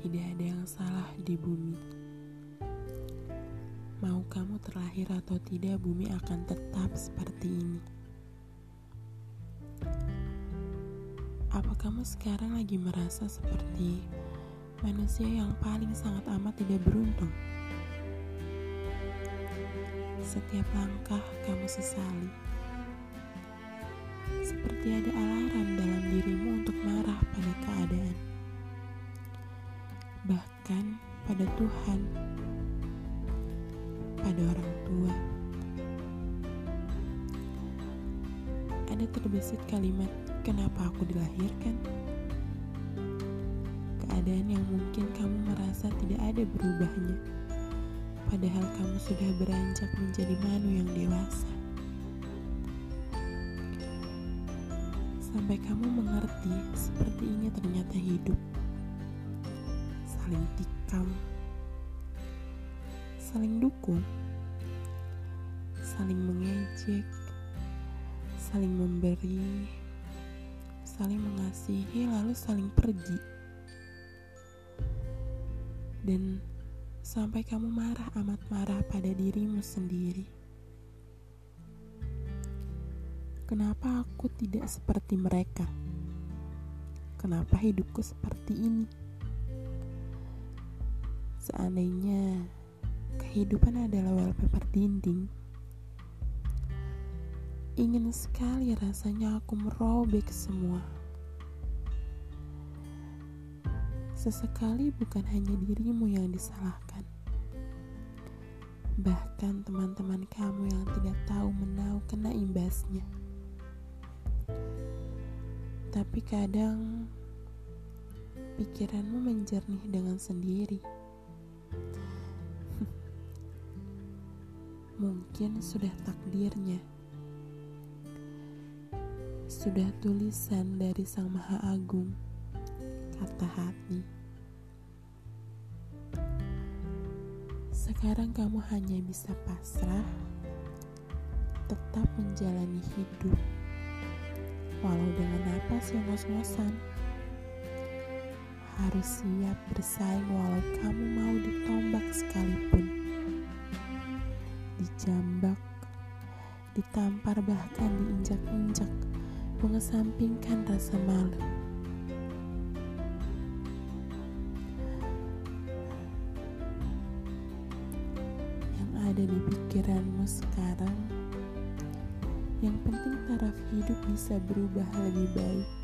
Tidak ada yang salah di bumi. Mau kamu terlahir atau tidak, bumi akan tetap seperti ini. Apa kamu sekarang lagi merasa seperti manusia yang paling sangat amat tidak beruntung? Setiap langkah kamu sesali. Seperti ada alarm dalam dirimu untuk marah pada keadaan. Bahkan pada Tuhan pada orang tua. Ada terbesit kalimat, "Kenapa aku dilahirkan?" Keadaan yang mungkin kamu merasa tidak ada berubahnya, padahal kamu sudah beranjak menjadi manu yang dewasa. Sampai kamu mengerti seperti ini ternyata hidup. Saling tikam saling dukung, saling mengejek, saling memberi, saling mengasihi, lalu saling pergi, dan sampai kamu marah amat marah pada dirimu sendiri. Kenapa aku tidak seperti mereka? Kenapa hidupku seperti ini? Seandainya Kehidupan adalah wallpaper dinding. Ingin sekali rasanya aku merobek semua. Sesekali bukan hanya dirimu yang disalahkan. Bahkan teman-teman kamu yang tidak tahu menau kena imbasnya. Tapi kadang pikiranmu menjernih dengan sendiri. Mungkin sudah takdirnya. Sudah tulisan dari Sang Maha Agung, kata hati. Sekarang kamu hanya bisa pasrah, tetap menjalani hidup, walau dengan napas yang ngos-ngosan. Harus siap bersaing walau kamu mau ditombak sekalipun bahkan diinjak-injak, mengesampingkan rasa malu. Yang ada di pikiranmu sekarang, yang penting taraf hidup bisa berubah lebih baik.